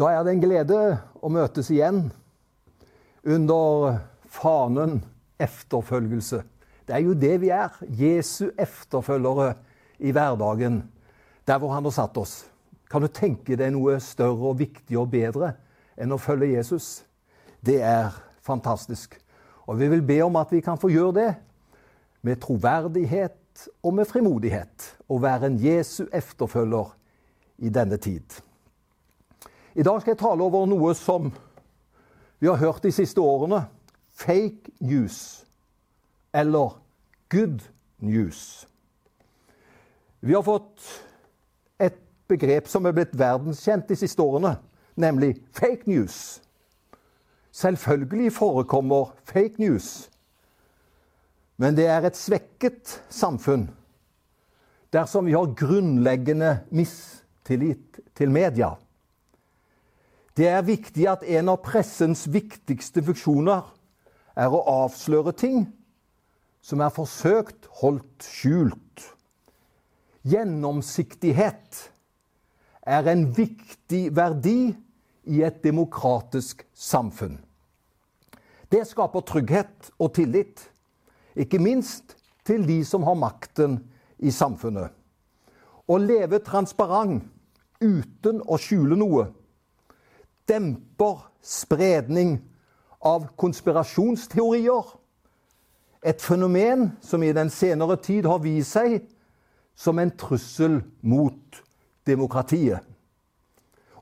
Da er det en glede å møtes igjen under fanen efterfølgelse. Det er jo det vi er. Jesu efterfølgere i hverdagen, der hvor han har satt oss. Kan du tenke deg noe større og viktigere og bedre enn å følge Jesus? Det er fantastisk. Og vi vil be om at vi kan få gjøre det med troverdighet og med frimodighet. Å være en Jesu efterfølger i denne tid. I dag skal jeg tale over noe som vi har hørt de siste årene. Fake news. Eller good news. Vi har fått et begrep som er blitt verdenskjent de siste årene, nemlig fake news. Selvfølgelig forekommer fake news, men det er et svekket samfunn dersom vi har grunnleggende mistillit til media. Det er viktig at en av pressens viktigste funksjoner er å avsløre ting som er forsøkt holdt skjult. Gjennomsiktighet er en viktig verdi i et demokratisk samfunn. Det skaper trygghet og tillit, ikke minst til de som har makten i samfunnet. Å leve transparent uten å skjule noe demper spredning av konspirasjonsteorier. Et fenomen som i den senere tid har vist seg som en trussel mot demokratiet.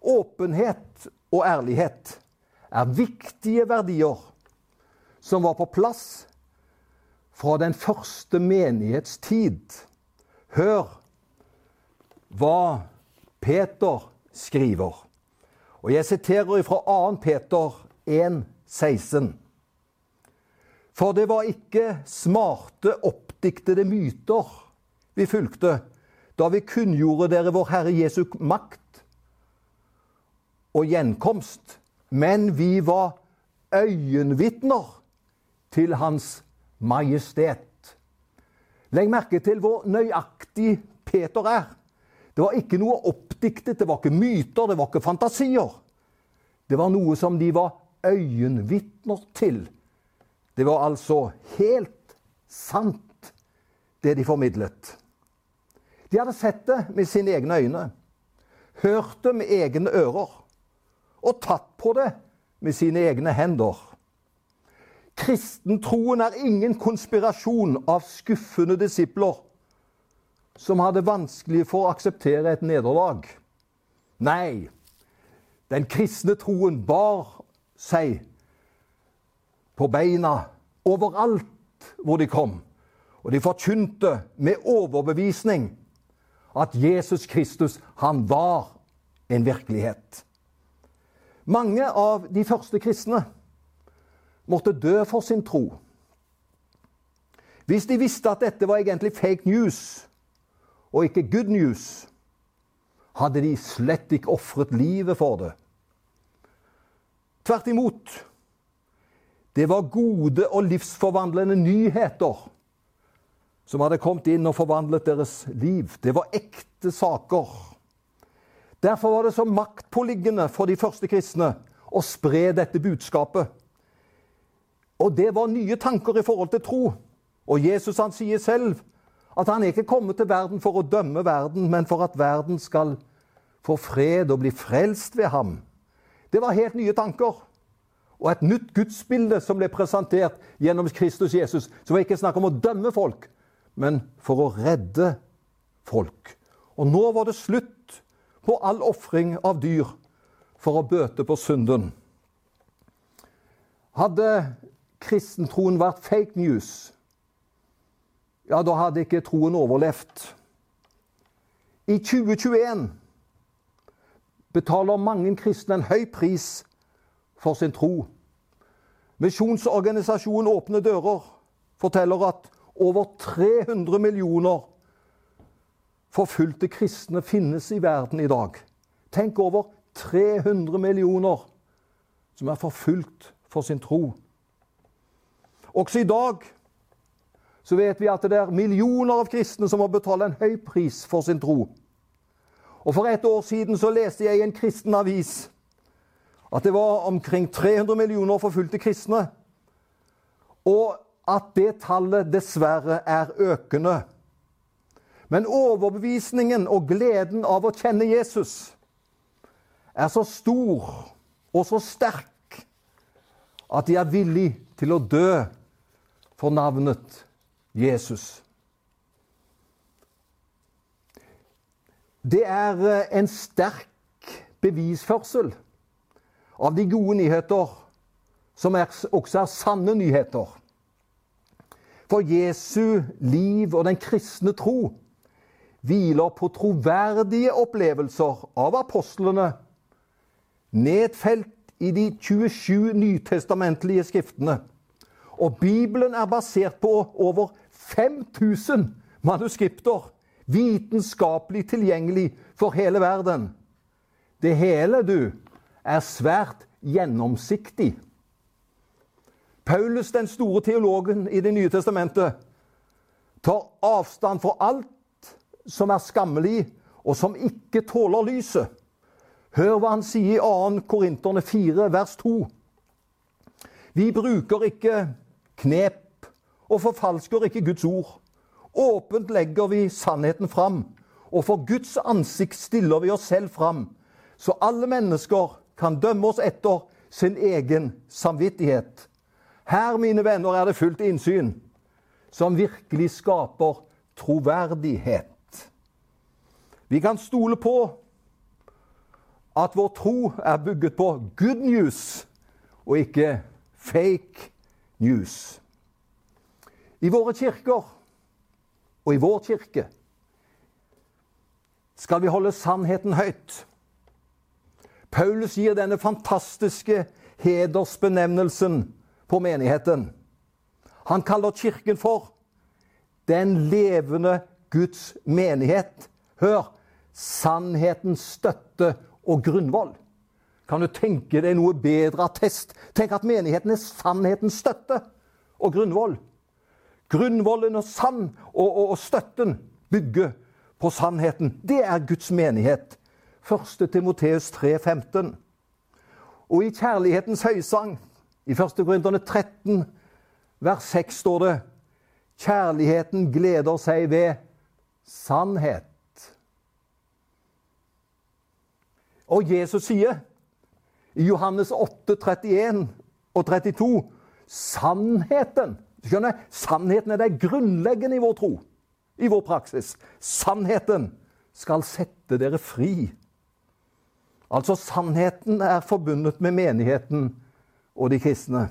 Åpenhet og ærlighet er viktige verdier som var på plass fra den første menighetstid. Hør hva Peter skriver. Og jeg siterer fra 2. Peter 1, 16. For det var ikke smarte, oppdiktede myter vi fulgte da vi kunngjorde dere vår Herre Jesu makt og gjenkomst, men vi var øyenvitner til Hans Majestet. Legg merke til hvor nøyaktig Peter er. Det var ikke noe oppdiktet, det var ikke myter, det var ikke fantasier. Det var noe som de var øyenvitner til. Det var altså helt sant, det de formidlet. De hadde sett det med sine egne øyne, hørt det med egne ører og tatt på det med sine egne hender. Kristentroen er ingen konspirasjon av skuffende disipler som hadde vanskelig for å akseptere et nederlag. Nei, den kristne troen bar seg på beina overalt hvor de kom. Og de forkynte med overbevisning at Jesus Kristus, han var en virkelighet. Mange av de første kristne måtte dø for sin tro. Hvis de visste at dette var egentlig fake news, og ikke good news, hadde de slett ikke ofret livet for det. Tvert imot. Det var gode og livsforvandlende nyheter som hadde kommet inn og forvandlet deres liv. Det var ekte saker. Derfor var det så maktpåliggende for de første kristne å spre dette budskapet. Og det var nye tanker i forhold til tro. Og Jesus han sier selv at han er ikke kommet til verden for å dømme verden, men for at verden skal få fred og bli frelst ved ham. Det var helt nye tanker. Og et nytt gudsbilde som ble presentert gjennom Kristus Jesus. Så var ikke snakk om å dømme folk, men for å redde folk. Og nå var det slutt på all ofring av dyr for å bøte på synden. Hadde kristentroen vært fake news, ja, da hadde ikke troen overlevd. I 2021 betaler mange kristne en høy pris for sin tro. Misjonsorganisasjonen Åpne dører forteller at over 300 millioner forfulgte kristne finnes i verden i dag. Tenk over 300 millioner som er forfulgt for sin tro. Også i dag så vet vi at det er millioner av kristne som må betale en høy pris for sin tro. Og For et år siden så leste jeg i en kristen avis at det var omkring 300 millioner forfulgte kristne, og at det tallet dessverre er økende. Men overbevisningen og gleden av å kjenne Jesus er så stor og så sterk at de er villige til å dø for navnet Jesus. Det er eh, en sterk bevisførsel av de gode nyheter, som også er sanne nyheter. For Jesu liv og den kristne tro hviler på troverdige opplevelser av apostlene, nedfelt i de 27 nytestamentlige skriftene. Og Bibelen er basert på over 5000 manuskripter, vitenskapelig tilgjengelig for hele verden. Det hele, du, er svært gjennomsiktig. Paulus, den store teologen i Det nye testamentet, tar avstand fra alt som er skammelig, og som ikke tåler lyset. Hør hva han sier i 2. Korinterne 4, vers 2. Vi bruker ikke knep og forfalsker ikke Guds ord. Åpent legger vi sannheten fram, og for Guds ansikt stiller vi oss selv fram, så alle mennesker kan dømme oss etter sin egen samvittighet. Her, mine venner, er det fullt innsyn, som virkelig skaper troverdighet. Vi kan stole på at vår tro er bygget på good news og ikke fake news. I våre kirker og i vår kirke skal vi holde sannheten høyt. Paulus gir denne fantastiske hedersbenevnelsen på menigheten. Han kaller kirken for den levende Guds menighet. Hør! Sannhetens støtte og grunnvoll. Kan du tenke deg noe bedre attest? Tenk at menigheten er sannhetens støtte og grunnvoll. Grunnvollen og sand og, og, og støtten bygger på sannheten. Det er Guds menighet. 1. Timoteus 3,15. Og i kjærlighetens høysang, i 1. Korinterne 13, vers 6, står det Kjærligheten gleder seg ved sannhet. Og Jesus sier i Johannes 8, 31 og 32 sannheten. Skjønner, Sannheten er det grunnleggende i vår tro, i vår praksis. Sannheten skal sette dere fri. Altså, sannheten er forbundet med menigheten og de kristne.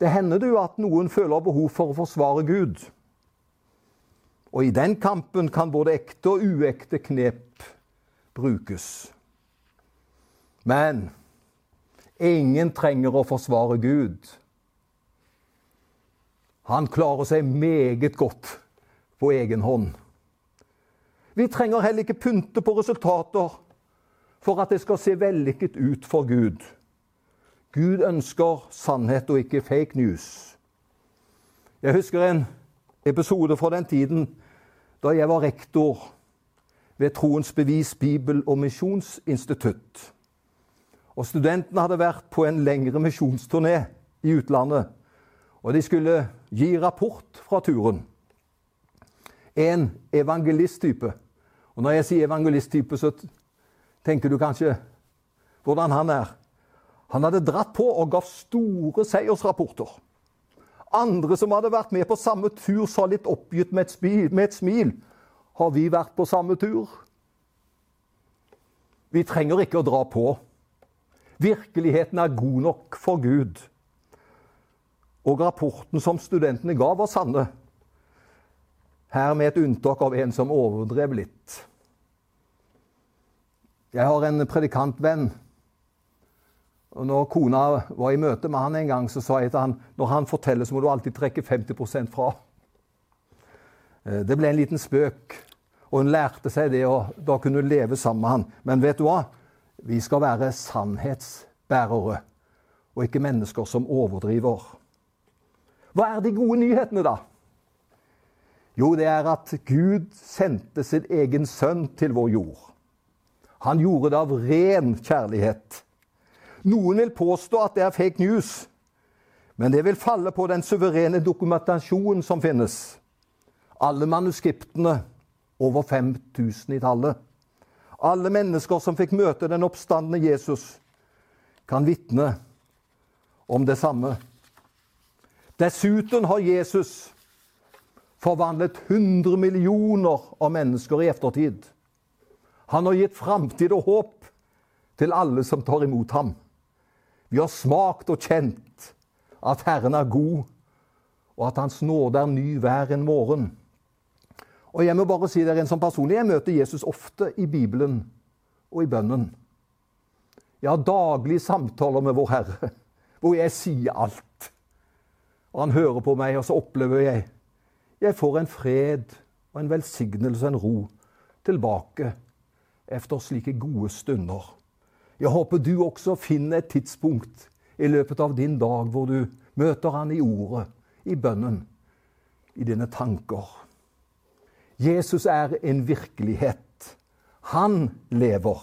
Det hender jo at noen føler behov for å forsvare Gud. Og i den kampen kan både ekte og uekte knep brukes. Men ingen trenger å forsvare Gud. Han klarer seg meget godt på egen hånd. Vi trenger heller ikke pynte på resultater for at det skal se vellykket ut for Gud. Gud ønsker sannhet og ikke fake news. Jeg husker en episode fra den tiden da jeg var rektor ved Troens bevis bibel- og misjonsinstitutt. Og Studentene hadde vært på en lengre misjonsturné i utlandet. Og de skulle gi rapport fra turen. En evangelisttype. Og når jeg sier evangelisttype, så tenker du kanskje hvordan han er. Han hadde dratt på og gav store seiersrapporter. Andre som hadde vært med på samme tur, sa litt oppgitt med et, med et smil har vi vært på samme tur? Vi trenger ikke å dra på. Virkeligheten er god nok for Gud. Og rapporten som studentene ga, var sanne. Her med et unntak av en som overdrev litt. Jeg har en predikantvenn. Og når kona var i møte med han en gang, så sa jeg til han når han forteller, så må du alltid trekke 50% fra. Eh, det ble en liten spøk, og hun lærte seg det, og da kunne hun leve sammen med han. Men vet du hva? Vi skal være sannhetsbærere, og ikke mennesker som overdriver. Hva er de gode nyhetene, da? Jo, det er at Gud sendte sin egen sønn til vår jord. Han gjorde det av ren kjærlighet. Noen vil påstå at det er fake news, men det vil falle på den suverene dokumentasjonen som finnes. Alle manuskriptene, over 5000 i tallet. Alle mennesker som fikk møte den oppstandende Jesus, kan vitne om det samme. Dessuten har Jesus forvandlet 100 millioner av mennesker i eftertid. Han har gitt framtid og håp til alle som tar imot ham. Vi har smakt og kjent at Herren er god, og at Hans nåde er ny hver en morgen. Og Jeg må bare si dere en sånn personlig, jeg møter Jesus ofte i Bibelen og i bønnen. Jeg har daglige samtaler med Vår Herre, hvor jeg sier alt. Og Han hører på meg, og så opplever jeg jeg får en fred og en velsignelse og en ro tilbake efter slike gode stunder. Jeg håper du også finner et tidspunkt i løpet av din dag hvor du møter Han i ordet, i bønnen, i dine tanker. Jesus er en virkelighet. Han lever.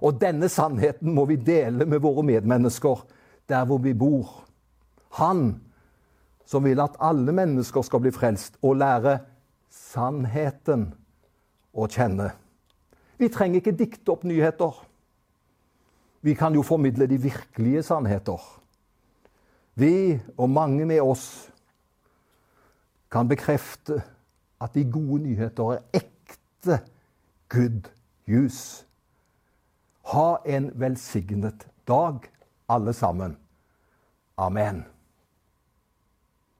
Og denne sannheten må vi dele med våre medmennesker der hvor vi bor. Han som vil at alle mennesker skal bli frelst og lære sannheten å kjenne. Vi trenger ikke dikte opp nyheter. Vi kan jo formidle de virkelige sannheter. Vi, og mange med oss, kan bekrefte at de gode nyheter er ekte good news. Ha en velsignet dag, alle sammen. Amen.